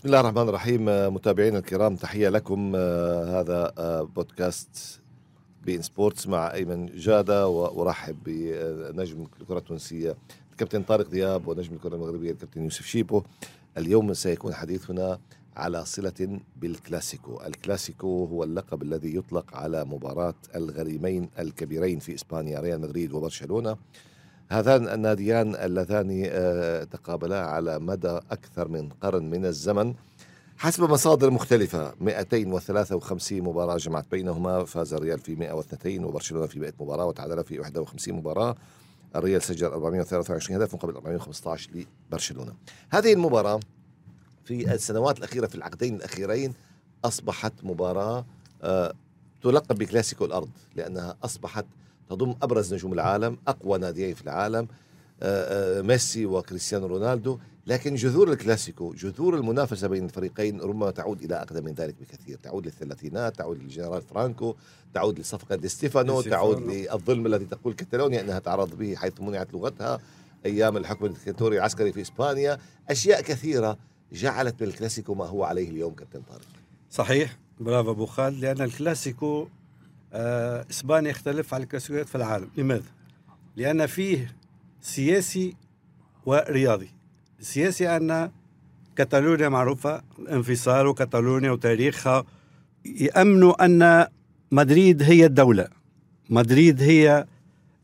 بسم الله الرحمن الرحيم متابعينا الكرام تحية لكم هذا بودكاست بين سبورتس مع أيمن جادة وأرحب بنجم الكرة التونسية الكابتن طارق دياب ونجم الكرة المغربية الكابتن يوسف شيبو. اليوم سيكون حديثنا على صلة بالكلاسيكو. الكلاسيكو هو اللقب الذي يطلق على مباراة الغريمين الكبيرين في إسبانيا ريال مدريد وبرشلونة. هذان الناديان اللذان آه، تقابلا على مدى أكثر من قرن من الزمن. حسب مصادر مختلفة 253 مباراة جمعت بينهما فاز الريال في 102 وبرشلونة في 100 مباراة وتعادل في 51 مباراة. الريال سجل 423 هدف مقابل 415 لبرشلونة. هذه المباراة في السنوات الأخيرة في العقدين الأخيرين أصبحت مباراة آه، تلقب بكلاسيكو الأرض لأنها أصبحت تضم أبرز نجوم العالم أقوى ناديين في العالم آه، آه، ميسي وكريستيانو رونالدو. لكن جذور الكلاسيكو جذور المنافسة بين الفريقين ربما تعود إلى أقدم من ذلك بكثير. تعود للثلاثينات تعود للجنرال فرانكو تعود لصفقة دي ستيفانو تعود للظلم الذي تقول كتالونيا إنها تعرض به حيث منعت لغتها أيام الحكم الدكتاتوري العسكري في إسبانيا. أشياء كثيرة جعلت من الكلاسيكو ما هو عليه اليوم كابتن طارق. صحيح. برافو أبو خالد لأن الكلاسيكو إسبانيا يختلف عن الكلاسيكيات في العالم. لماذا؟ لأن فيه سياسي ورياضي. السياسي أن كتالونيا معروفة انفصال وكتالونيا وتاريخها. يأمنوا أن مدريد هي الدولة. مدريد هي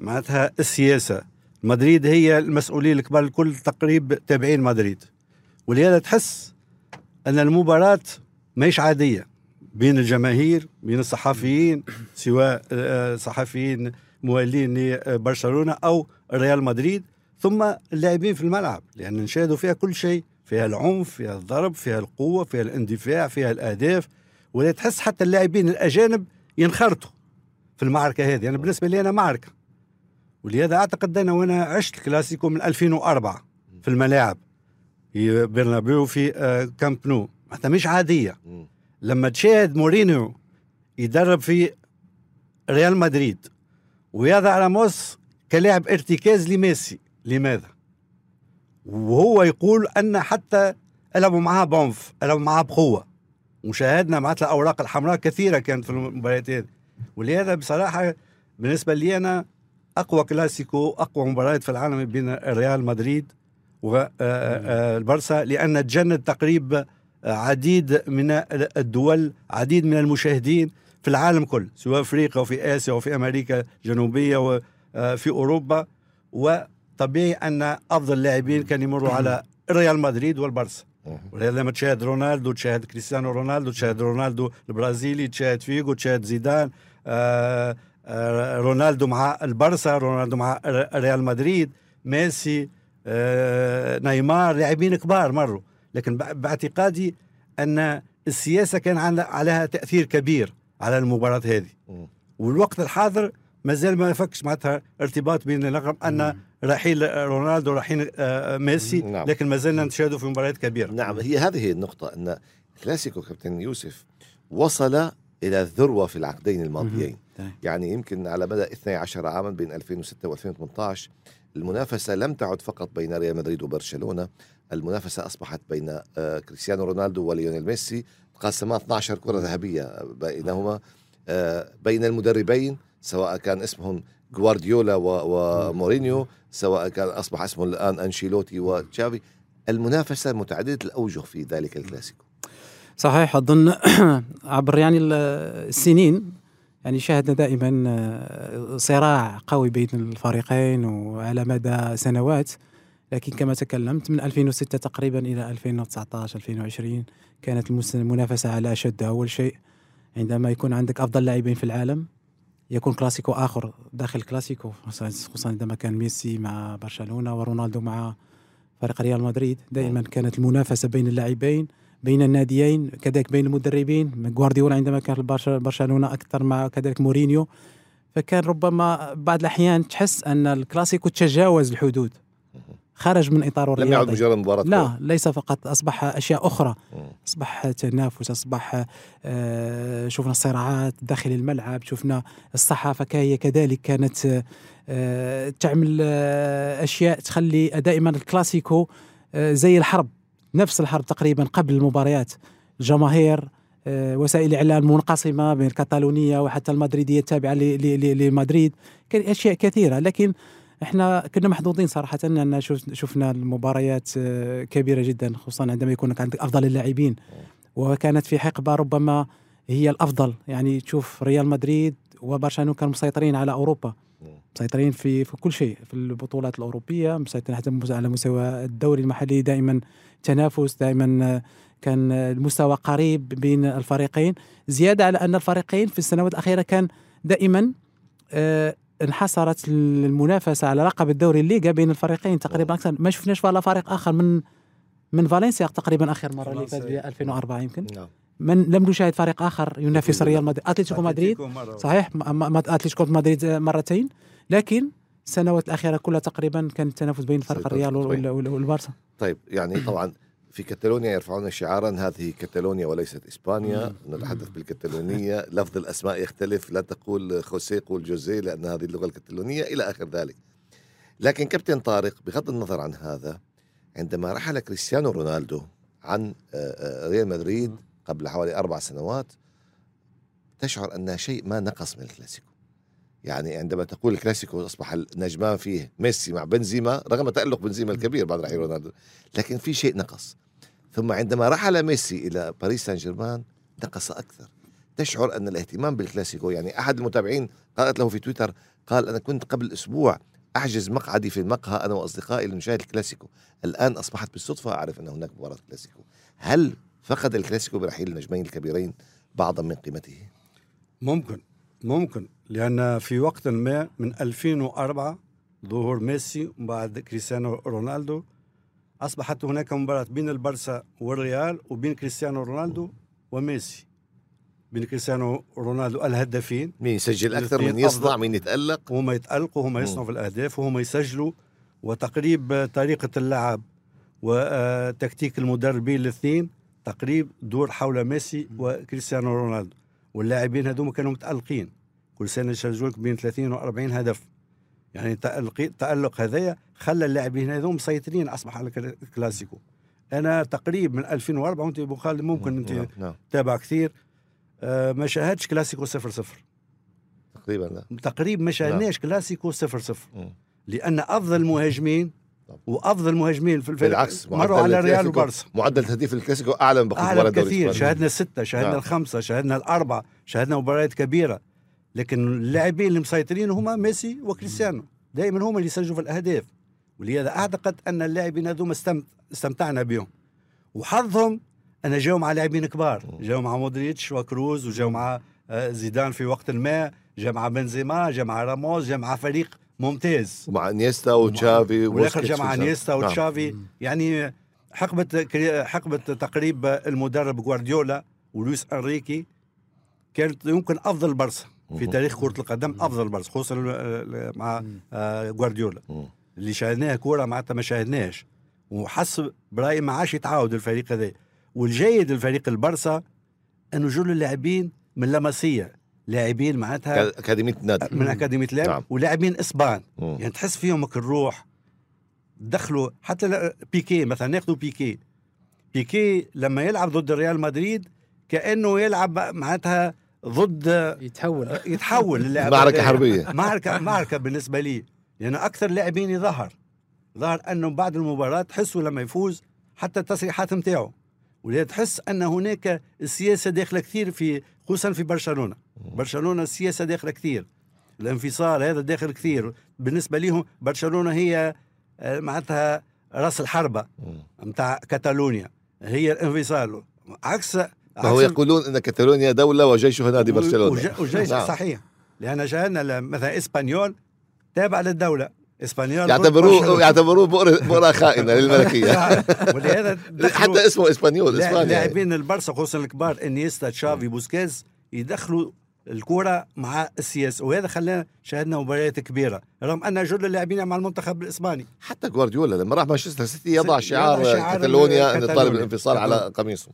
معناتها السياسة. مدريد هي المسؤولين الكبار الكل تقريب تابعين مدريد. ولهذا تحس أن المباراة ماهيش عادية. بين الجماهير بين الصحفيين سواء آه، صحفيين موالين لبرشلونة أو ريال مدريد ثم اللاعبين في الملعب لأن نشاهدوا فيها كل شيء فيها العنف فيها الضرب فيها القوة فيها الاندفاع فيها الأهداف ولا تحس حتى اللاعبين الأجانب ينخرطوا في المعركة هذه. يعني بالنسبة لي أنا معركة ولهذا أعتقد أنا وأنا عشت كلاسيكو من 2004 في الملاعب في برنابيو في آه، كامب نو. مش عادية. لما تشاهد مورينيو يدرب في ريال مدريد ويضع راموس كلاعب ارتكاز لميسي. لماذا؟ وهو يقول أن حتى لعبوا معاه بونف لعبوا معاه بقوة. وشاهدنا معناتها الاوراق الحمراء كثيرة كانت في المباريات هذه. ولهذا بصراحة بالنسبة لي أنا أقوى كلاسيكو أقوى مباريات في العالم بين ريال مدريد والبرسا آه، آه، لأن تجند تقريبا عديد من الدول عديد من المشاهدين في العالم كله سواء أفريقيا وفي آسيا وفي أمريكا الجنوبية وفي أوروبا. وطبيعي أن أفضل اللاعبين كانوا يمروا على ريال مدريد والبرسا لما تشاهد رونالدو تشاهد كريستيانو رونالدو تشاهد رونالدو البرازيلي تشاهد فيجو تشاهد زيدان. آه، آه، رونالدو مع البرسا رونالدو مع ريال مدريد ميسي آه، نيمار لاعبين كبار مروا. لكن باعتقادي أن السياسة كان عليها تأثير كبير على المباراة هذه. والوقت الحاضر ما زال ما فكش معناتها ارتباط بين اللقب أن رحيل رونالدو رحيل آه، ميسي نعم. لكن ما زلنا نشاهده في مباريات كبيرة. نعم هي هذه النقطة أن كلاسيكو كابتن يوسف وصل إلى الذروة في العقدين الماضيين. يعني يمكن على مدى 12 عاما بين 2006 و2018 المنافسة لم تعد فقط بين ريال مدريد وبرشلونة المنافسة أصبحت بين آه، كريستيانو رونالدو وليونيل ميسي قاسما 12 كرة ذهبية بينهما آه، بين المدربين سواء كان اسمهم جوارديولا ومورينيو سواء كان أصبح اسمه الآن أنشيلوتي وتشافي. المنافسة متعددة الأوجه في ذلك الكلاسيكو. صحيح أظن عبر يعني السنين يعني شاهدنا دائما آه، صراع قوي بين الفريقين وعلى مدى سنوات. لكن كما تكلمت من 2006 تقريبا إلى 2019 2020 كانت المنافسة على اشدها أول شيء. عندما يكون عندك أفضل لاعبين في العالم يكون كلاسيكو آخر داخل كلاسيكو خصوصا عندما كان ميسي مع برشلونة ورونالدو مع فريق ريال مدريد. دائما كانت المنافسة بين اللاعبين بين الناديين كذلك بين المدربين. جوارديولا عندما كان برشلونة أكثر مع كذلك مورينيو. فكان ربما بعض الأحيان تحس أن الكلاسيكو تجاوز الحدود. خرج من اطاره الرياضي لم يعد مجرد مباراة لا ليس فقط أصبح أشياء أخرى. أصبح تنافس أصبح آه شفنا الصراعات داخل الملعب شفنا الصحافة هي كذلك كانت آه تعمل آه أشياء تخلي دائما الكلاسيكو زي الحرب نفس الحرب تقريبا قبل المباريات. الجماهير وسائل الاعلام منقسمة بين الكتالونيه وحتى المدريدية التابعة لمدريد. كان أشياء كثيرة. لكن إحنا كنا محظوظين صراحة أن شفنا المباريات آه، كبيرة جدا خصوصا عندما يكون عندك أفضل اللاعبين. وكانت في حقبة ربما هي الأفضل. يعني تشوف ريال مدريد وبرشلونة كانوا مسيطرين على أوروبا. مسيطرين في في كل شيء في البطولات الأوروبية مسيطرين حتى على مستوى الدوري المحلي دائما تنافس دائما آه، كان المستوى قريب بين الفريقين. زيادة على أن الفريقين في السنوات الأخيرة كان دائما آه، انحصرت المنافسة على لقب الدوري الليغا بين الفريقين تقريبا أكثر. ما شفناش ولا فريق آخر من من فالنسيا تقريبا آخر مرة اللي فات فالنسيا. 2004 يمكن. نعم. من لم نشاهد فريق آخر ينافس ريال مدريد. أتلتيكو مدريد. صحيح. أتلتيكو مدريد مرتين. لكن السنوات الأخيرة كلها تقريبا كان التنافس بين فرق الريال. وال- والبارسا. طيب. يعني طبعا في كتالونيا يرفعون شعارا هذه كتالونيا وليست إسبانيا. نتحدث بالكتالونيه لفظ الأسماء يختلف. لا تقول خوسيه قول جوزيه لأن هذه اللغة الكتالونيه إلى آخر ذلك. لكن كابتن طارق بغض النظر عن هذا عندما رحل كريستيانو رونالدو عن آه، آه، ريال مدريد قبل حوالي أربع سنوات تشعر ان شيء ما نقص من الكلاسيكو. يعني عندما تقول الكلاسيكو أصبح النجمان فيه ميسي مع بنزيما رغم تألق بنزيما الكبير بعد رحيل رونالدو لكن في شيء نقص. ثم عندما رحل ميسي إلى باريس سان جيرمان نقص أكثر. تشعر أن الاهتمام بالكلاسيكو يعني أحد المتابعين قالت له في تويتر قال أنا كنت قبل أسبوع أحجز مقعدي في المقهى أنا وأصدقائي لنشاهد الكلاسيكو. الآن أصبحت بالصدفة أعرف أن هناك مباراة كلاسيكو. هل فقد الكلاسيكو برحيل النجمين الكبيرين بعضا من قيمته؟ ممكن ممكن لأن في وقت ما من 2004 ظهور ميسي وبعد كريستيانو رونالدو أصبحت هناك مباراة بين البرسا والريال وبين كريستيانو رونالدو وميسي. بين كريستيانو رونالدو الهدافين. مين يسجل أكثر الاثنين من يصنع. مين يتألق؟ وهم يتألقوا وهم يصنعوا في الأهداف وهم يسجلوا. وتقريب طريقة اللعب وتكتيك المدربين الاثنين تقريب دور حول ميسي وكريستيانو رونالدو. واللاعبين هذوما كانوا متألقين. كل سنة يسجلوا لك بين 30 و 40 هدف. يعني تألق التألق هذايا خلى اللاعبين هذوما مسيطرين أصبح على الكلا- الكلاسيكو أنا تقريب من 2004 وأنت خالد ممكن أنت نعم، نعم. تتابع كثير. آه، ما شاهدش كلاسيكو 0 0 تقريبا لا. تقريبا ما شاهدناش كلاسيكو 0 0 مم. لأن أفضل مهاجمين. وأفضل مهاجمين في الفريق بالعكس مروا على الكلاسيكو- وبارسا معدل تهديف الكلاسيكو أعلى من بقية أعلى الإسباني. شاهدنا الستة شاهدنا نعم. الخمسة شاهدنا الأربعة شاهدنا مباريات كبيرة. لكن اللاعبين اللي مسيطرين هما ميسي وكريستيانو. دائما هما اللي يسجلوا في الأهداف. ولهذا أعتقد أن اللاعبين هذوما استمت... استمتعنا بهم. وحظهم أن جاوا مع لاعبين كبار. جاوا مع مودريتش وكروز وجاوا مع آه، زيدان في وقت ما. جاء مع بنزيما جاء مع راموس جاء مع فريق ممتاز. ومع إنيستا وتشافي والآخر جاء مع وتشافي. إنيستا نعم. وتشافي. يعني حقبة حقبة تقريب المدرب جوارديولا ولويس أنريكي كانت يمكن أفضل برسا في. تاريخ كرة القدم أفضل برسا خصوصا ال- مع آه، جوارديولا. اللي شاهدناها كورة معناتها ما شاهدناش وحس برأيي ما عادش يتعاود الفريق هذا. والجيد الفريق البرسا إنه جل اللاعبين من لمسيه لاعبين معناتها كا- أكاديمية نادي من أكاديمية لعب نعم. ولاعبين إسبان. مم. يعني تحس فيهم الروح. دخلوا حتى بيكي مثلا ناخذوا بيكي. بيكي لما يلعب ضد ريال مدريد كأنه يلعب معناتها ضد يتحول. يتحول هذا. حربية. معركة معركة بالنسبة لي. لأنه أكثر لاعبين يظهر ظهر أنه بعد المباراة تحسوا لما يفوز حتى التصريحات نتاعو ولذا تحس أن هناك السياسة داخلة كثير في خصوصا في برشلونة. برشلونة السياسة داخلة كثير. الانفصال هذا داخل كثير. بالنسبة لهم برشلونة هي آه، معناتها راس الحربة. نتاع كاتالونيا. هي الانفصال. عكس فهو عكس يقولون إن كاتالونيا دولة وجيشها نادي برشلونة. وج- وجيش نعم. صحيح. لأن ل- مثلا إسبانيول تابع للدولة. إسبانيول يعتبروه. يعتبروه بؤرة بؤرة خائنة للملكية. ولهذا حتى اسمه إسبانيول لاعبين البرسا خصوصا الكبار إنيستا تشافي بوسكيز يدخلوا الكرة مع السياسة. وهذا خلانا شاهدنا مباريات كبيرة رغم أن جل اللاعبين مع المنتخب الإسباني. حتى جوارديولا لما راح مانشستر سيتي يضع شعار يضع شعار كاتالونيا ان. طالب الانفصال على قميصه.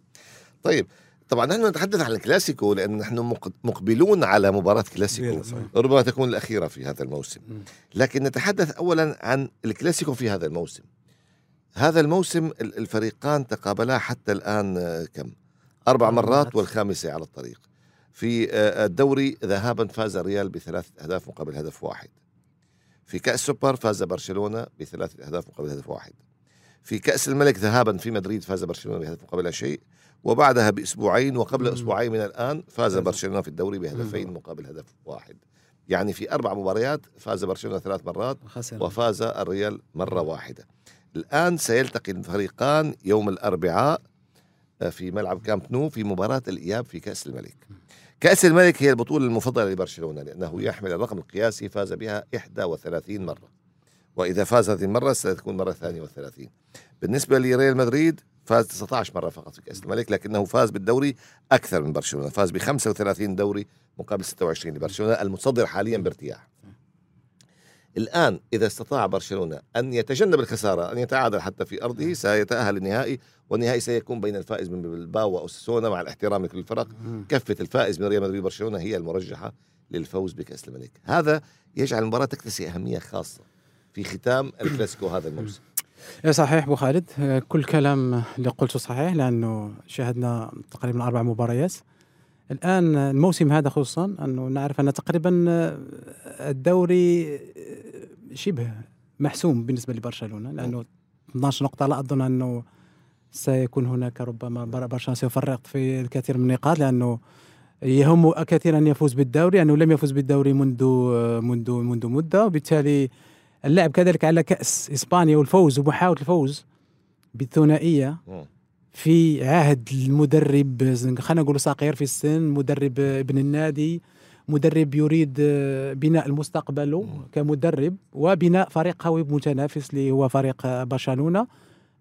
طيب طبعا نحن نتحدث عن الكلاسيكو لأن نحن مق- مقبلون على مباراة كلاسيكو. ربما تكون الأخيرة في هذا الموسم لكن نتحدث اولا عن الكلاسيكو في هذا الموسم هذا الموسم ال- الفريقان تقابلا حتى الآن آه، كم؟ أربع مرات. والخامسة على الطريق. في آه، الدوري ذهابا فاز الريال بثلاث أهداف مقابل هدف واحد. في كأس سوبر فاز برشلونة بثلاث أهداف مقابل هدف واحد. في كأس الملك ذهابا في مدريد فاز برشلونة بهدف مقابل شيء وبعدها بأسبوعين وقبل. أسبوعين من الآن فاز. برشلونة في الدوري بهدفين مقابل هدف واحد. يعني في أربع مباريات فاز برشلونة ثلاث مرات وفاز الريال مرة واحدة. الآن سيلتقي الفريقان يوم الأربعاء آه، في ملعب كامب نو في مباراة الإياب في كأس الملك. كأس الملك هي البطولة المفضلة لبرشلونة لأنه يحمل الرقم القياسي فاز بها 31 مرة. وإذا فاز هذه المرة ستكون مرة ثانية والثلاثين بالنسبة لريال مدريد فاز 19 مرة فقط في كأس الملك لكنه فاز بالدوري أكثر من برشلونة فاز ب 35 دوري مقابل 26 لبرشلونة المتصدر حاليا بارتياح. الآن إذا استطاع برشلونة أن يتجنب الخسارة أن يتعادل حتى في أرضه سيتأهل للنهائي والنهائي سيكون بين الفائز من بلباو وأوساسونا مع الاحترام لكل الفرق. كفة الفائز من ريال مدريد وبرشلونة هي المرجحة للفوز بكأس الملك. هذا يجعل المباراة تكتسي أهمية خاصة في ختام الكلاسيكو هذا الموسم. صحيح أبو خالد. آه، كل كلام اللي قلته صحيح لأنه شاهدنا تقريبا أربع مباريات. الآن الموسم هذا خصوصا أنه نعرف أن تقريبا آه، الدوري آه، شبه محسوم بالنسبة لبرشلونة لأنه 12 نقطة لا أظن أنه سيكون هناك ربما بر- برشلونة سيفرط في الكثير من النقاط لأنه يهم كثيرا أن يفوز بالدوري لأنه لم يفوز بالدوري منذ منذ منذ مدة. وبالتالي اللعب كذلك على كأس إسبانيا والفوز ومحاولة الفوز بالثنائية. في عهد المدرب خلينا نقول صغير في السن مدرب ابن النادي مدرب يريد بناء المستقبل. كمدرب وبناء فريق قوي متنافس اللي هو فريق برشلونة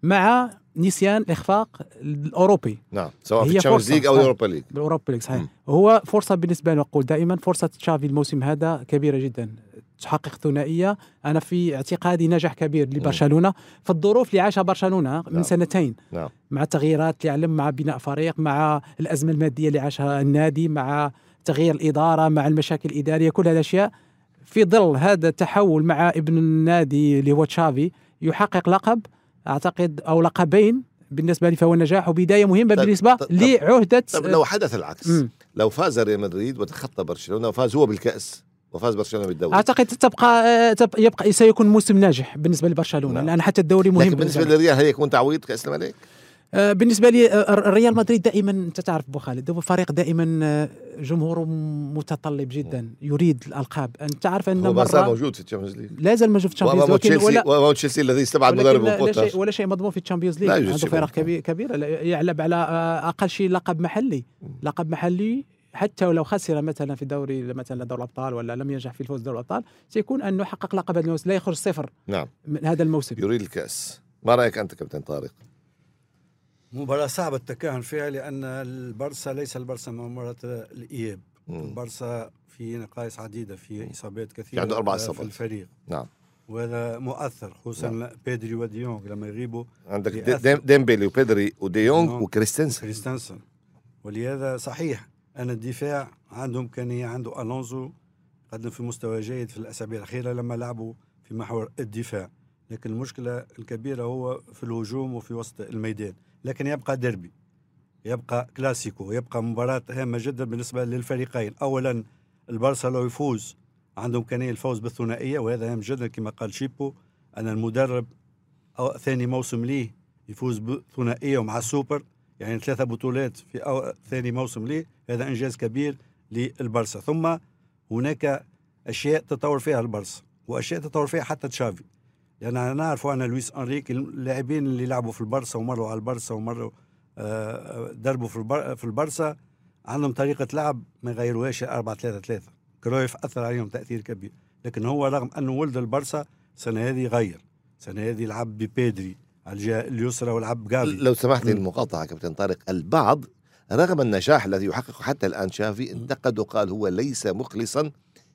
مع نسيان الإخفاق الأوروبي نعم سواء في ال Champions. League أو آه. ال Europa League بال Europa League صحيح مم. هو فرصة بالنسبة لي نقول دائما فرصة تشافي الموسم هذا كبيرة جدا تحقق ثنائية. أنا في اعتقادي نجاح كبير لبرشلونة. في الظروف اللي عاشها برشلونة من نعم. سنتين نعم. مع التغييرات اللي علم مع بناء فريق مع الأزمة المادية اللي عاشها النادي مع تغيير الإدارة مع المشاكل الإدارية كل هذه الاشياء في ظل هذا التحول مع ابن النادي اللي هو تشافي يحقق لقب أعتقد أو لقبين بالنسبة لي فهو نجاح وبداية مهمة طب- بالنسبة طب- لعهدة طب لو حدث العكس مم. لو فاز ريال مدريد وتخطى برشلونة وفاز هو بالكأس وفاز برشلونة بالدوري اعتقد تبقى آه، تب- يبقى سيكون موسم ناجح بالنسبة لبرشلونه نعم. لأن حتى الدوري مهم لكن بالنسبة للريال هل يكون تعويض كأس الملك؟ آه، بالنسبة لي آه، ريال مدريد دائما انت تعرف ابو خالد هو فريق دائما آه، جمهوره متطلب جدا يريد الالقاب انت تعرف ان هو مره موجود في ال Champions League لا زال موجود في ال Champions وامام لكن تشيلسي ولا الذي استبعد مدرب لا, لا بوتر شيء ولا شيء مضمون في ال Champions League عنده فرق. كبير كبيره يلعب على آه، أقل شيء لقب محلي لقب محلي حتى ولو خسر مثلا في دوري مثلا دوري الأبطال ولا لم ينجح في الفوز بدوري الأبطال سيكون أنه حقق لقب هذا الموسم لا يخرج صفر نعم. من هذا الموسم. يريد الكأس. ما رأيك أنت كابتن طارق؟ مباراة صعبة التكهن فيها لأن البرسا ليس البرسا من مباراة الإياب. البرسا في نقائص عديدة في إصابات كثيرة عنده أربع آه، إصابات. في الفريق. نعم. وهذا مؤثر خصوصا نعم. بيدري وديونغ لما يغيبوا. عندك ديمبلي وبيدري وديونغ ديونغ. وكريستنسن. كريستنسن ولهذا صحيح أن الدفاع عنده إمكانية عنده ألونزو قدم في مستوى جيد في الأسابيع الأخيرة لما لعبوا في محور الدفاع. لكن المشكلة الكبيرة هو في الهجوم وفي وسط الميدان. لكن يبقى ديربي يبقى كلاسيكو يبقى مباراة هامة جدا بالنسبة للفريقين. أولا البارسا لو يفوز عنده إمكانية الفوز بالثنائية وهذا هام جدا كما قال شيبو أن المدرب أو ثاني موسم ليه يفوز بثنائية ومع السوبر. يعني ثلاثة بطولات في أو ثاني موسم ليه هذا إنجاز كبير للبارسا ثم هناك أشياء تطور فيها البارسا وأشياء تطور فيها حتى تشافي. لأن نعرف أن لويس أنريك اللاعبين اللي لعبوا في البارسا ومروا على البارسا ومروا آه، دربوا في في البارسا عندهم طريقة لعب ما يغيروهاش 4 3 3 كرويف أثر عليهم تأثير كبير. لكن هو رغم أنه ولد البارسا السنة هذه غير. السنة هذه لعب ببيدري على الجهة اليسرى ولعب جافي لو سمحت. المقاطعة كابتن طارق البعض رغم النجاح الذي يحققه حتى الآن شافي انتقد وقال هو ليس مخلصا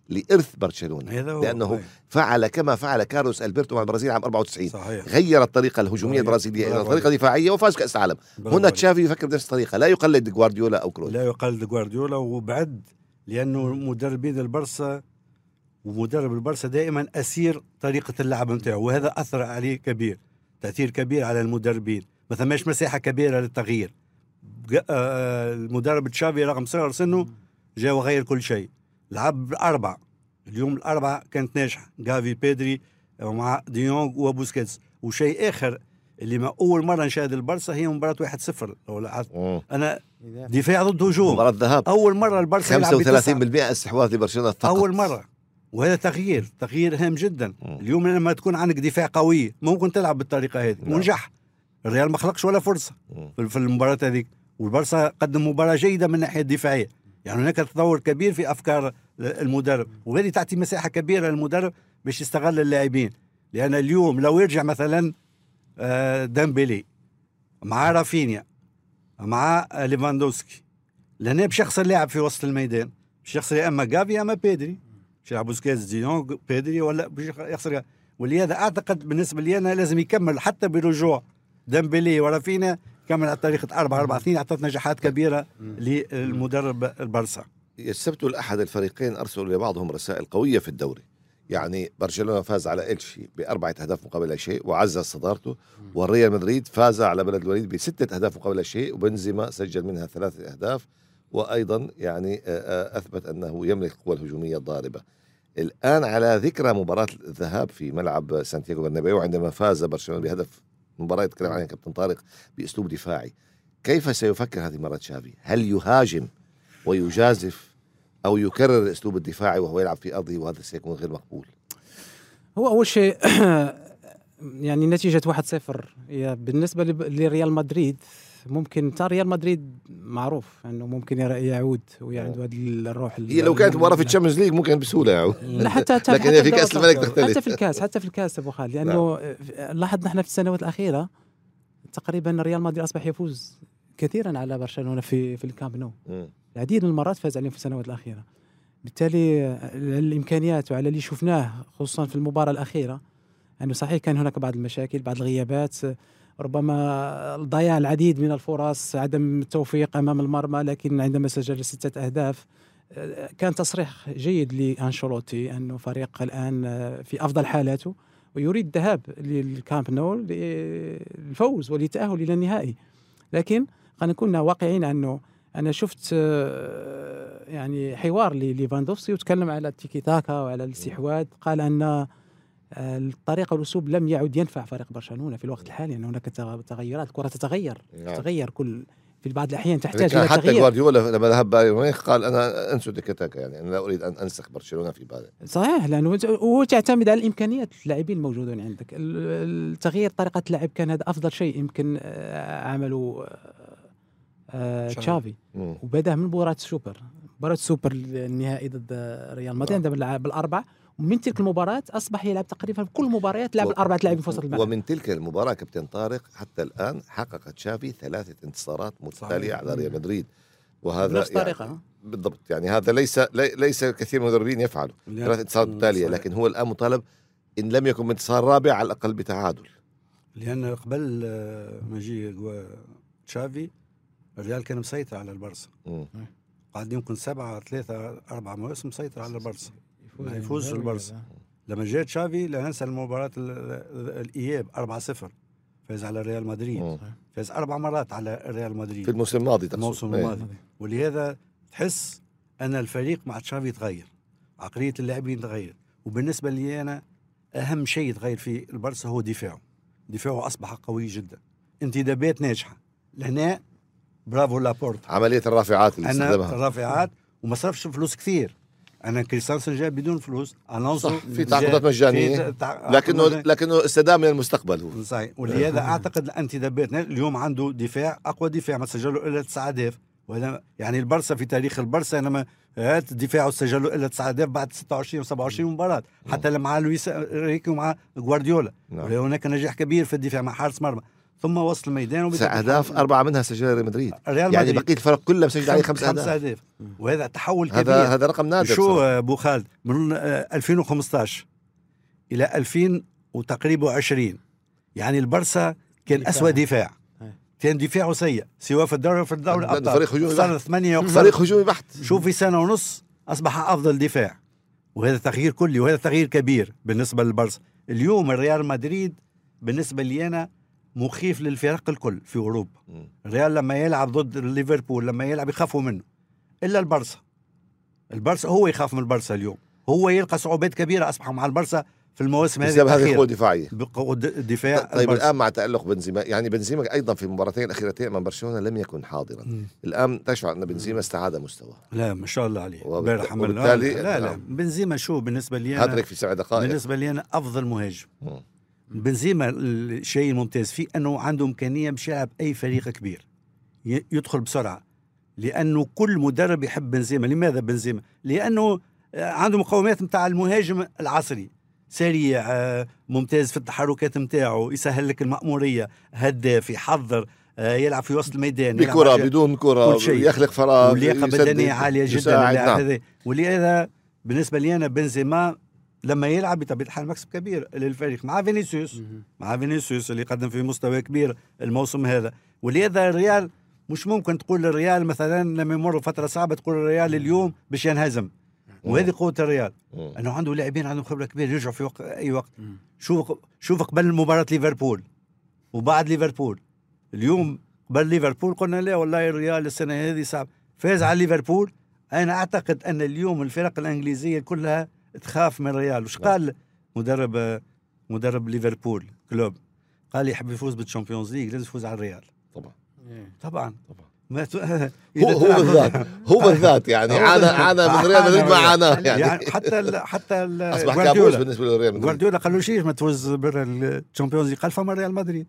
لإرث برشلونة. هو لأنه أي. فعل كما فعل كارلوس ألبرتو مع البرازيل عام 94 صحيح. غير الطريقة الهجومية. البرازيلية إلى طريقة دفاعية وفاز كأس العالم. هنا. تشافي يفكر بنفس الطريقة. لا يقلد جوارديولا أو كرويف. لا يقلد جوارديولا وبعد لأنه مدربين البرسا ومدرب البرسا دائما أسير طريقة اللعب نتاعو وهذا أثر عليه كبير. تأثير كبير على المدربين. ما ثماش مساحة كبيرة للتغيير. المدرب تشافي رغم صغر سنه جا وغير كل شيء. لعب بأربعة اليوم الأربعة كانت ناجحة. جافي بيدري ومع ديونغ وبوسكيتس. وشيء آخر اللي ما أول مرة نشاهد البرصة هي مباراة 1-0 لو لاحظت. مم. أنا دفاع ضد هجوم. مباراة ذهاب. أول مرة البرصة يلعب بتسعة. 35% استحواذ لبرشلونة فقط. أول مرة. وهذا تغيير. تغيير هام جدا. مم. اليوم لما تكون عندك دفاع قوي ممكن تلعب بالطريقة هذه. نعم. ونجح. الريال ما خلقش ولا فرصة مم. في- المباراة هذيك. والبرصا قدم مباراة جيدة من الناحية الدفاعية. يعني هناك تطور كبير في أفكار المدرب وهذه تعطي مساحة كبيرة للمدرب باش يستغل اللاعبين. لأن اليوم لو يرجع مثلا آه، ديمبلي مع رافينيا مع ليفاندوسكي لهنا باش يخسر لاعب في وسط الميدان باش يخسر يا أما جافي يا أما بيدري. باش يلعب بوسكيتس ديونغ بيدري ولا باش يخسر ولهذا أعتقد بالنسبة لي أنا لازم يكمل حتى برجوع ديمبلي ورافينا كمل على طريقه 4 4 2 اعطت نجاحات كبيرة للمدرب البرسا. السبت والأحد الفريقين أرسلوا لبعضهم رسائل قوية في الدوري. يعني برشلونة فاز على إلشي بأربعة أهداف مقابل لا شيء وعزز صدارته. والريال مدريد فاز على بلد الوليد بستة أهداف مقابل لا شيء وبنزيما سجل منها ثلاثة أهداف. وأيضا يعني أثبت أنه يملك القوة الهجومية الضاربة. الآن على ذكرى مباراة الذهاب في ملعب سانتياغو برنابيو عندما فاز برشلونة بهدف مباراة يتكلم عنها كابتن طارق بأسلوب دفاعي. كيف سيفكر هذه المرة تشافي؟ هل يهاجم ويجازف أو يكرر الأسلوب الدفاعي وهو يلعب في أرضه وهذا سيكون غير مقبول؟ هو أول شيء يعني نتيجة 1-0 هي بالنسبة لب- لريال مدريد ممكن ترى ريال مدريد معروف إنه ممكن يعود ويعود هذه الروح هي لو كانت مباراة في ال Champions League ممكن بسهوله يعني لا حتى حتى لكن حتى في كأس الملك تختلف. حتى في الكاس حتى في الكاس أبو خالد. لأنه لاحظنا إحنا في السنوات الأخيرة تقريبا ريال مدريد أصبح يفوز كثيرا على برشلونة في في الكامب نو. العديد من المرات فاز عليهم في السنوات الأخيرة. بالتالي على الإمكانيات وعلى اللي شفناه خصوصا في المباراة الأخيرة أنه صحيح كان هناك بعض المشاكل بعض الغيابات ربما ضياع العديد من الفرص عدم التوفيق أمام المرمى لكن عندما سجل ستة أهداف آه، كان تصريح جيد لأنشيلوتي أنه فريق الآن آه، في أفضل حالاته ويريد الذهاب للكامب نو للفوز وللتاهل إلى النهائي. لكن خلينا نكون واقعيين أنه أنا شفت آه، يعني حوار لليفاندوفسكي وتكلم على التيكي تاكا وعلى الاستحواذ قال أن الطريقة والاسلوب لم يعد ينفع فريق برشلونة في الوقت الحالي ان هناك تغ- تغيرات الكرة تتغير نعم. تتغير كل في بعض الأحيان تحتاج إلى حتى تغيير. جوارديولا لما ذهب بايرن ميونخ قال أنا انسوا تيكي تاكا يعني أنا لا أريد أن أنسخ برشلونة في بالي صحيح لأنه هو تعتمد على الإمكانيات اللاعبين الموجودين عندك. التغيير طريقة اللعب كان هذا أفضل شيء يمكن آه، عمله آه، آه، تشافي. وبدأ من مباراة السوبر. مباراة السوبر النهائي ضد ريال مدريد عندما ومن تلك المباراة أصبح يلعب تقريبا في كل المباريات لعب و- الأربعة لاعبين في وسط الملعب. ومن تلك المباراة كابتن طارق حتى الآن حقق تشافي ثلاثة انتصارات متتالية صحيح. على ريال مدريد. وهذا بنفس يعني الطريقة بالضبط. يعني هذا ليس لي- ليس كثير من المدربين يفعلوا ثلاث انتصارات متتالية. صحيح. لكن هو الآن مطالب إن لم يكن بانتصار رابع على الأقل بتعادل. لأن قبل آه، مجيء تشافي الريال كان مسيطر على البرصا مم. قعد يمكن سبعة ثلاثة أربع مواسم مسيطر على البرصا يفوز ما يفوزش البرصا. لما جاء تشافي لا ننسى المباراة ال- ال- الإياب 4-0 فاز على ريال مدريد. فاز أربع مرات على ريال في مدريد الموسم الماضي تقصد. الموسم إيه. الماضي. ولهذا تحس أن الفريق مع تشافي تغير عقلية اللاعبين تغير وبالنسبة لي أنا أهم شيء تغير في البرصا هو دفاعه. دفاعه أصبح قوي جدا. انتدابات ناجحة. لهنا برافو لابورت. عملية الرافعات اللي استخدمها. الرافعات. وما صرفش فلوس كثير. أنا كريستانسن جاء بدون فلوس ألونسو في تعاقدات مجانية. في تع- لكنه لكنه استدام من المستقبل هو. صحيح. ولهذا أعتقد الانتدابات اليوم عنده دفاع أقوى دفاع ما سجلوا إلا تسع اهداف وهذا يعني البرسا في تاريخ البرسا لما هات دفاعه سجلوا إلا تسع اهداف بعد 26 و27 مباراة. حتى لما مع لويس ريكي ومع جوارديولا نعم. هناك نجاح كبير في الدفاع مع حارس مرمى. ثم وسط الميدان اهداف أربعة منها سجلها ريال مدريد. ريال يعني مدريد. بقية الفرق كلها مسجل عليه خمس خمس أهداف. أهداف. وهذا تحول كبير. هذا هذا رقم نادر شو. أبو خالد من آه، 2015 إلى 2000 وتقريبا 20 يعني البرسا كان دفاع. اسوء دفاع. كان دفاعه سيء سواء في الدوري وفي الدوري الابطال فريق هجومي بحت. ثمانية فريق هجومي بحت. شوف في سنة ونص أصبح أفضل دفاع. وهذا تغيير كلي وهذا تغيير كبير بالنسبة للبرسا. اليوم الريال مدريد بالنسبة لي أنا مخيف للفرق الكل في أوروبا. الريال لما يلعب ضد ليفربول لما يلعب يخافوا منه. إلا البرصا البرصا هو يخاف من البرصا اليوم. هو يلقى صعوبات كبيرة أصبح مع البرصا في المواسم هذه بسبب هذه الأخيرة. القوة الدفاعية بقوة الدفاع طيب البرصا. الآن مع تألق بنزيما يعني بنزيما أيضا في المباراتين الأخيرتين أمام برشلونة لم يكن حاضرا. مم. الآن تشعر أن بنزيما استعاد مستواه. لا ما شاء الله عليه. امبارح وبالتالي- لا لا. نعم. بنزيما شو بالنسبة لي أنا هاتريك في سبع دقائق بالنسبة لي أنا أفضل مهاجم. مم. بنزيما الشيء الممتاز فيه أنه عنده إمكانية يلعب أي فريق كبير. يدخل بسرعة. لأنه كل مدرب يحب بنزيما. لماذا بنزيما؟ لأنه عنده مقومات نتاع المهاجم العصري. سريع آه، ممتاز في التحركات نتاعو يسهل لك المأمورية. هداف يحضر آه، يلعب في وسط الميدان بكرة بدون كرة كل شيء. يخلق فراغ ولياقه يسدد، بدنية عالية جدا نعم. هذا ولهذا بالنسبة لي أنا بنزيما لما يلعب بطبيعه الحال مكسب كبير للفريق مع فينيسيوس. مع فينيسيوس اللي قدم في مستوى كبير الموسم هذا. ولهذا الريال مش ممكن تقول الريال مثلا لما يمر فترة صعبة تقول الريال اليوم باش ينهزم. وهذه قوة الريال. أنه عنده لاعبين عندهم خبرة كبيرة يرجعوا في وقت أي وقت. شوف شوف قبل مباراة ليفربول وبعد ليفربول. اليوم قبل ليفربول قلنا لا والله الريال السنة هذه صعب. فاز على ليفربول. أنا أعتقد أن اليوم الفرق الإنجليزية كلها تخاف من الريال. وش قال مدرب مدرب ليفربول كلوب؟ قال يحب يفوز بالتشامبيونز ليج لازم يفوز على الريال. طبعا. طبعا. طبعا. ما ت... هو هو بالذات هو بالذات يعني. عانى. عانى من ريال مدريد ما عاناه يعني, يعني. حتى ال حتى ال أصبح. كابوس بالنسبة لريال مدريد. جوارديولا قال له شيء ما تفوز بالتشامبيونز ليج قال فما ريال مدريد.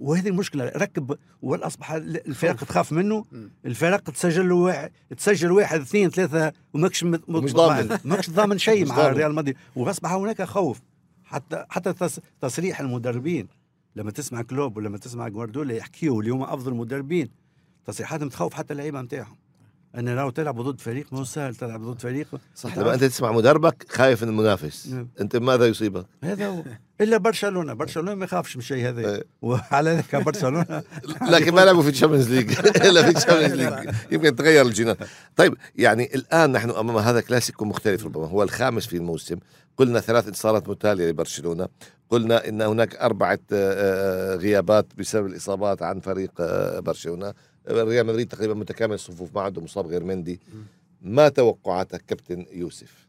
وهذه المشكلة ركب واصبح الفرق تخاف منه. الفرق تسجل واحد تسجل واحد اثنين ثلاثة وماكش مش ضامن. ماكش ضامن شيء مع. ريال مدريد. وأصبح هناك خوف. حتى حتى تص- تصريح المدربين. لما تسمع كلوب ولما تسمع جوارديولا يحكيوا اليوم أفضل مدربين. تصريحاتهم تخوف حتى اللعيبة نتاعهم أن لو تلعب ضد فريق مو سهل تلعب ضد فريق صح لما أنت تسمع مدربك خايف من المنافس نعم. أنت ماذا يصيبك؟ هذا هو. إلا برشلونة. برشلونة ما يخافش من الشيء هذا. إيه. وعلى ذلك برشلونة لكن ما لعبوا في الشامبيونز ليج. الا في الشامبيونز ليج. يمكن تغير الجينات طيب يعني الآن نحن أمام هذا كلاسيكو مختلف ربما. هو الخامس في الموسم. قلنا ثلاث انتصارات متتالية لبرشلونة. قلنا إن هناك أربعة آه، آه، غيابات بسبب الإصابات عن فريق آه، برشلونة. ريال مدريد تقريبا متكامل الصفوف ما عنده مصاب غير مندي. ما توقعاتك كابتن يوسف؟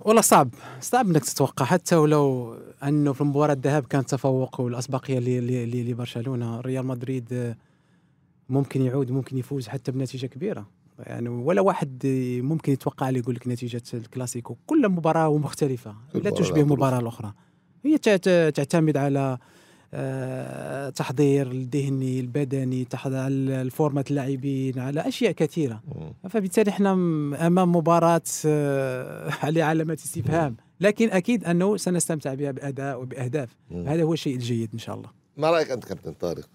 والله صعب صعب إنك تتوقع. حتى ولو أنه في مباراه الذهاب كان تفوق والأسبقية لبرشلونة ريال مدريد ممكن يعود ممكن يفوز حتى بنتيجة كبيرة. يعني ولا واحد ممكن يتوقع لي يقول لك نتيجة الكلاسيكو. كل مباراة مختلفة لا تشبه المباراه الأخرى. هي تعت- تعتمد على تحضير الذهني البدني تحضير على الفورمة اللاعبين على أشياء كثيرة. فبالتالي إحنا م- أمام مباراة آه، عليها علامات استفهام. لكن أكيد أنه سنستمتع بها بأداء وبأهداف. مم. هذا هو الشيء الجيد إن شاء الله. ما رأيك أنت كابتن طارق؟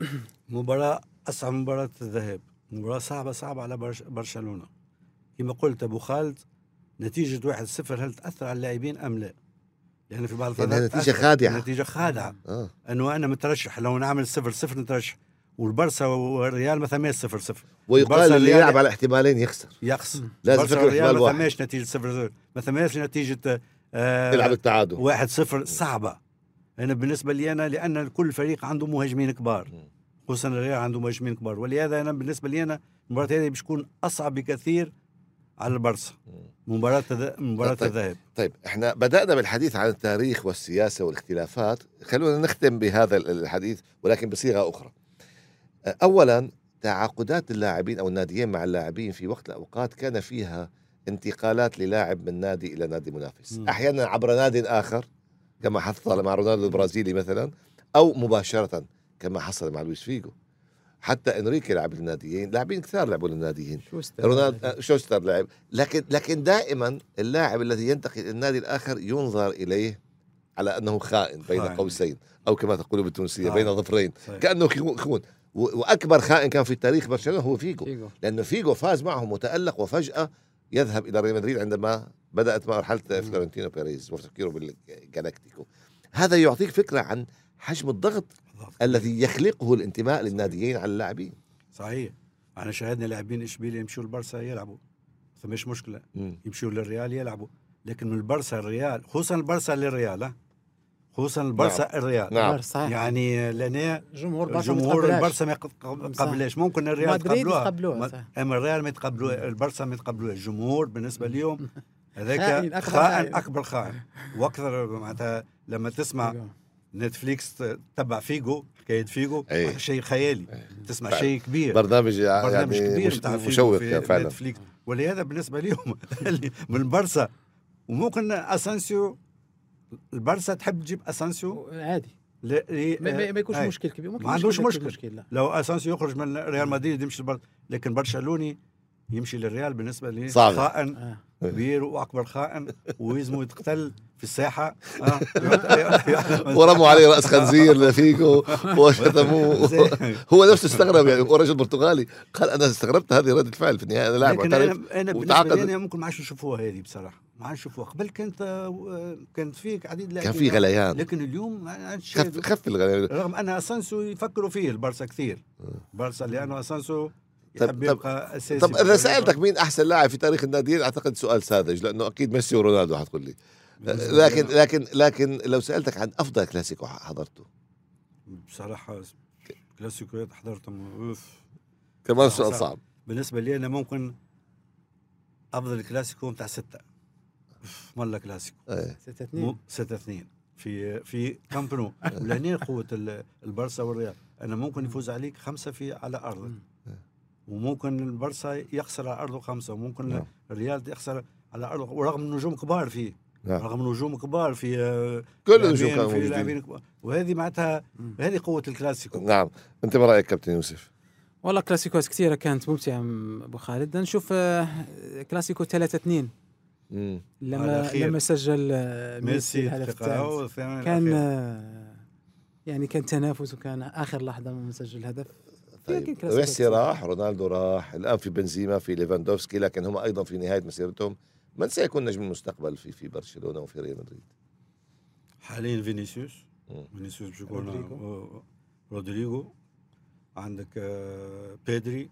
مباراة أصعب مباراة الذهاب. مباراة صعبة صعبة على برش برشلونة. كما قلت أبو خالد نتيجة واحد صفر هل تأثر على اللاعبين أم لا؟ لأن في بعض الفترات نتيجة تأثر. خادعة. نتيجة خادعة. آه. أنه أنا مترشح لو نعمل صفر صفر نترشح. والبرسا والريال ما ثماش صفر صفر. ويقال اللي يلعب على احتمالين يخسر. يقص لازم والريال احتمال ما واحد. ثماش نتيجة صفر صفر. ما ثماش نتيجة آه يلعب التعادل. واحد صفر. صعبة. أنا بالنسبة لي أنا لأن كل فريق عنده مهاجمين كبار. خصوصا الريال عنده مهاجمين كبار. ولهذا أنا بالنسبة لي أنا المباراة هذه باش تكون أصعب بكثير على البرصا مباراة مباراة طيب. الذهاب طيب إحنا بدأنا بالحديث عن التاريخ والسياسة والاختلافات. خلونا نختم بهذا الحديث ولكن بصيغة أخرى. أولا تعاقدات اللاعبين أو الناديين مع اللاعبين في وقت الأوقات كان فيها انتقالات للاعب من نادي إلى نادي منافس. مم. أحيانا عبر نادي آخر كما حصل مع رونالدو البرازيلي مثلا أو مباشرة كما حصل مع لويس فيجو حتى إنريكي لعب للناديين لاعبين كثار لعبوا للناديين شو رونالد آه، شوستر لعب لكن لكن دائما اللاعب الذي ينتقل إلى النادي الآخر ينظر إليه على أنه خائن بين خائن. قوسين أو كما تقول بالتونسية آه. بين ظفرين. كأنه خو- خون وأكبر خائن كان في تاريخ برشلونة هو فيجو فيجو. لأنه فيجو فاز معه متألق وفجأة يذهب إلى ريال مدريد عندما بدأت مرحلة فلورنتينو بيريز وتفكيره بالجالاكتيكو هذا يعطيك فكرة عن حجم الضغط الذي يخلقه الانتماء للناديين على اللاعبين. صحيح. إحنا شاهدنا لاعبين اشبيليا يمشوا البرسا يلعبوا. فمش مشكلة. مم. يمشوا للريال يلعبوا. لكن من البرسا الريال خصوصا البرسا للريال ها؟ خصوصا البرسا الريال. نعم. صحيح. يعني لأن جمهور برشا ما جمهور. البرسا ما يتقبلهاش ممكن الريال مدريد يتقبلوها. أما الريال ما يتقبلوها. البرسا ما يتقبلوها الجمهور بالنسبة لهم خائن، هذاك أكبر خائن. أكبر خائن. وأكثر معناتها لما تسمع. نتفليكس تتبع فيجو حكاية فيجو أي. شيء خيالي. تسمع فعلا. شيء كبير. برنامج برنامج يعني كبير مش مشوق في كان فعلا. نتفليكس. ولهذا بالنسبة لهم من البرسا وممكن أسانسيو البرسا تحب تجيب أسانسيو؟ عادي. ل- ل- ما, ما, يكونش أي. مشكل كبير. ممكن ما عندوش مشكل. مشكل. لا. لو أسانسيو يخرج من ريال مدريد يمشي البر... لكن برشلوني يمشي للريال بالنسبة لي صعب. خائن آه. كبير وأكبر خائن ويزمو يتقتل في الساحة آه. ورموا عليه رأس خنزير فيكو وشتموه هو نفسه استغرب يعني هو رجل برتغالي قال أنا استغربت هذه ردة فعل في النهاية أنا لاعب معترف أنا أنا بالنسبة. لي أنا ممكن ما عادش نشوفوها هذه بصراحة ما عادش نشوفوها قبل كانت آه، كانت فيك عديد كان. في غليان لكن اليوم ما عادش خف خف الغليان رغم أن اسانسو يفكروا فيه البارسا كثير بارسا لأنه اسانسو يحب طب- يبقى أساسي طب اذا. سألتك مين أحسن لاعب في تاريخ الناديين؟ أعتقد سؤال ساذج لأنه أكيد ميسي ورونالدو حتقول لي. لكن لكن لكن لو سألتك عن أفضل كلاسيكو حضرته. بصراحة كلاسيكوات حضرتهم أوف. كمان سؤال. صعب. بالنسبة لي أنا ممكن أفضل كلاسيكو بتاع ستة. أوف، ملا كلاسيكو. إيه. ستة اثنين 6 2 في في كامب نو. ولهنا قوة ال- البارسا والريال. أنا ممكن يفوز عليك خمسة في على أرضك. وممكن البارسا يخسر على أرضه خمسة وممكن نعم. الريال يخسر على أرضه ورغم نجوم كبار فيه نعم. رغم نجوم كبار في آه، كل النجوم كانوا موجودين. لاعبين كبار. وهذه معناتها هذه قوة الكلاسيكو. نعم. أنت ما رأيك كابتن يوسف؟ والله كلاسيكوات كثيرة كانت ممتعة م- أبو خالد. نشوف آه، كلاسيكو 3 2 مم. لما. لما سجل آه، ميسي الهدف الثالث. كان الأخير. يعني كان تنافس وكان آخر لحظة من سجل الهدف. طيب ميسي راح رونالدو راح الآن في بنزيما في ليفاندوفسكي لكن هم أيضا في نهاية مسيرتهم من سيكون نجم المستقبل في في برشلونة وفي ريال مدريد حاليا فينيسيوس. فينيسيوس باش يكون رودريجو. عندك آه، بيدري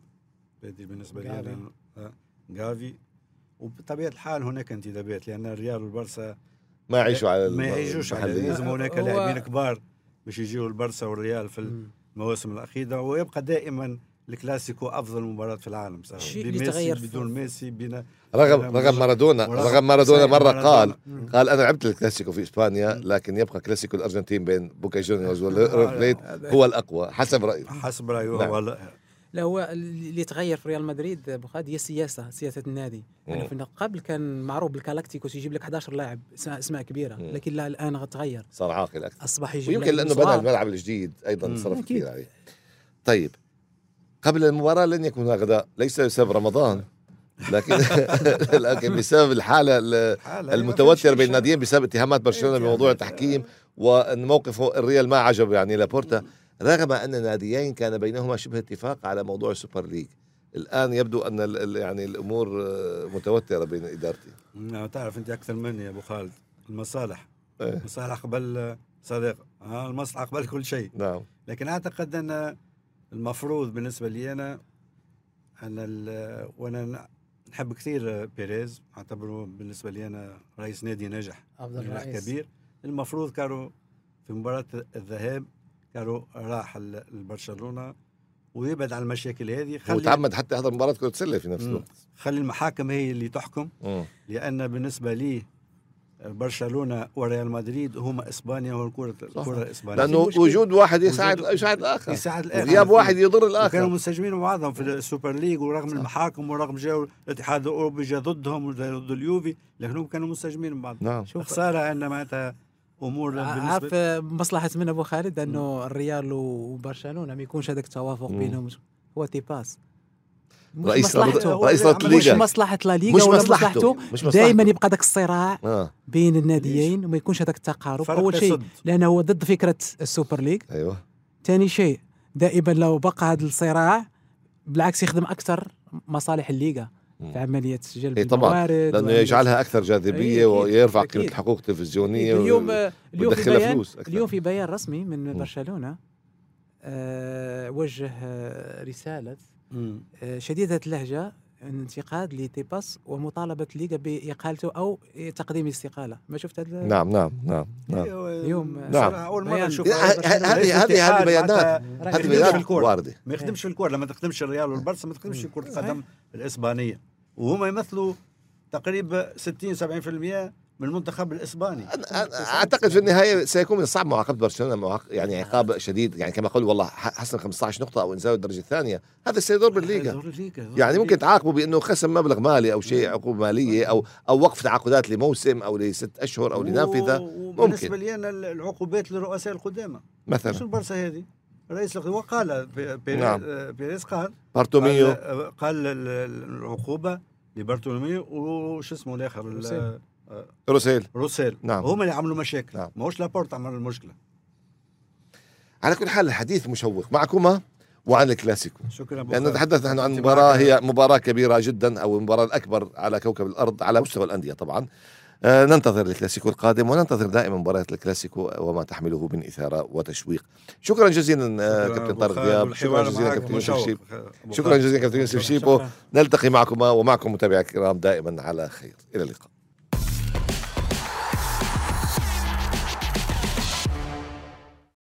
بيدري بالنسبة لي جافي. أنا آه، جافي وبطبيعة الحال هناك انتدابات لأن الريال والبرسا ما يعيشوا على ما يعيشوش على. لازم هناك لاعبين كبار باش يجيوا البرسا والريال في مم. المواسم الأخيرة ويبقى دائما الكلاسيكو أفضل مباراة في العالم صراحة شيء بميسي بدون ميسي بين رغم رغم مارادونا رغم مارادونا مرة مارادونا. قال. قال أنا لعبت الكلاسيكو في إسبانيا لكن يبقى كلاسيكو الأرجنتين بين بوكا جونيورز وريفر بليت هو الأقوى حسب رأيي حسب رايه نعم. لا هو اللي تغير في ريال مدريد أبو خالد هي السياسة سياسة النادي يعني مم. قبل كان معروف بالجالاكتيكوس يجيب لك 11 لاعب اسماء كبيرة مم. لكن لا الآن تغير صار عاقل أكثر أصبح يجيب ويمكن لأنه بنى صغار. الملعب الجديد أيضا. صرف. كثير عليه طيب قبل المباراة لن يكون غداء ليس بسبب رمضان لكن لكن بسبب الحالة ال- حالة، المتوتر ما بين الناديين بسبب اتهامات برشلونة بموضوع التحكيم وإن موقف الريال ما عجب يعني لابورتا رغم أن الناديين كان بينهما شبه اتفاق على موضوع السوبر ليج. الآن يبدو ال- يعني الأمور آه، متوترة بين إدارتي. نعم، تعرف أنت أكثر مني يا أبو خالد. المصالح. إيه. المصالح قبل صديق. ها المصلحة قبل كل شيء. نعم. لكن أعتقد أن المفروض بالنسبة لي أنا أنا ال- وأنا ن- نحب كثير بيريز. أعتبره بالنسبة لي أنا رئيس نادي ناجح. أفضل رئيس. كبير. المفروض كانوا في مباراة الذهاب كانوا راح لبرشلونه ويبعد عن المشاكل هذه خلي تعمد حتى يحضر مباراه كرة سلة في نفس. الوقت. خلي المحاكم هي اللي تحكم. مم. لأن بالنسبة لي برشلونة وريال مدريد هما إسبانيا والكرة صح. الكرة الإسبانية. لأنه مشكلة. وجود واحد يساعد وجود- يساعد الآخر. يساعد الآخر. غياب واحد يضر كانوا الآخر. منسجمين مع بعضهم في السوبر ليج ورغم المحاكم ورغم جاوا الاتحاد الأوروبي جا ضدهم ضد اليوفي لكنهم كانوا منسجمين مع بعض نعم. شوف خساره ان معناتها أمور عارف بالنسبة آه، مصلحة من أبو خالد أنه الريال وبرشلونة ما يكونش هذاك التوافق. بينهم. هو تيباس. مش رئيس رئيس اللي رابطه عمل مش الليغا. مصلحة لا ليغا مش ولا مصلحته. مصلحته. دائما يبقى ذاك الصراع آه. بين الناديين وما يكونش هذاك التقارب. أول شيء. لأنه هو ضد فكرة السوبر ليج أيوه. ثاني شيء دائما لو بقى هذا الصراع بالعكس يخدم أكثر مصالح الليغا. في عملية جلب إيه طبعاً، الموارد لأنه يجعلها أكثر جاذبية أكيد، ويرفع أكيد. قيمه الحقوق التلفزيونيه اليوم و- اليوم في ويدخلها بيان فلوس أكثر. اليوم في بيان رسمي من مم. برشلونة آه وجه آه رسالة مم. آه شديدة اللهجه انتقاد لتيباس ومطالبة الليغا بإقالته أو تقديم استقاله ما شفت هذا؟ نعم نعم نعم نعم. اليوم نعم. أول مرة. نشوف هذه هذه هذه بيانات هذه بيانات. واردة. ما يخدمش في الكوره لما تخدمش الريال والبرسا ما تخدمش في كره. القدم الإسبانية. وهما يمثلوا تقريبا 60 70% من المنتخب الإسباني. أعتقد في النهاية سيكون من الصعب معاقبه برشلونة معاق- يعني عقاب شديد. يعني كما قال والله حسن 15 نقطة أو انزال الدرجة الثانية. هذا سيضر بالليغا. يعني ممكن. تعاقبه بأنه خصم مبلغ مالي أو شيء عقوبة مالية أو أو وقف تعاقدات لموسم أو لست أشهر أو لنافذة. و- وبالنسبه لي أنا العقوبات للرؤساء القدامى. شو مثلا البرسا هذه؟ رئيس وقال بي- بيريز نعم. بيريز قال. بارتوميو. قال, قال ال- ال- العقوبة لبارتوميو وش اسمه الآخر؟ ال- روسيل. روسيل روسيل نعم. هم اللي عملوا مشاكل نعم. ماهوش لابورتا عمل المشكلة على كل حال الحديث مشوق معكما وعن الكلاسيكو شكرا لأن خالد. نتحدث نحن عن معك- هي مباراة كبيرة جدا أو المباراة الأكبر على كوكب الأرض على مستوى الأندية طبعا آه، ننتظر الكلاسيكو القادم وننتظر دائما مباريات الكلاسيكو وما تحمله من إثارة وتشويق شكرا جزيلا آه، كابتن طارق دياب شكرا جزيلا كابتن يوسف. شيبو شكرا. جزيلا كابتن يوسف. شيبو نلتقي معكما ومعكم متابعي الكرام دائما على خير إلى اللقاء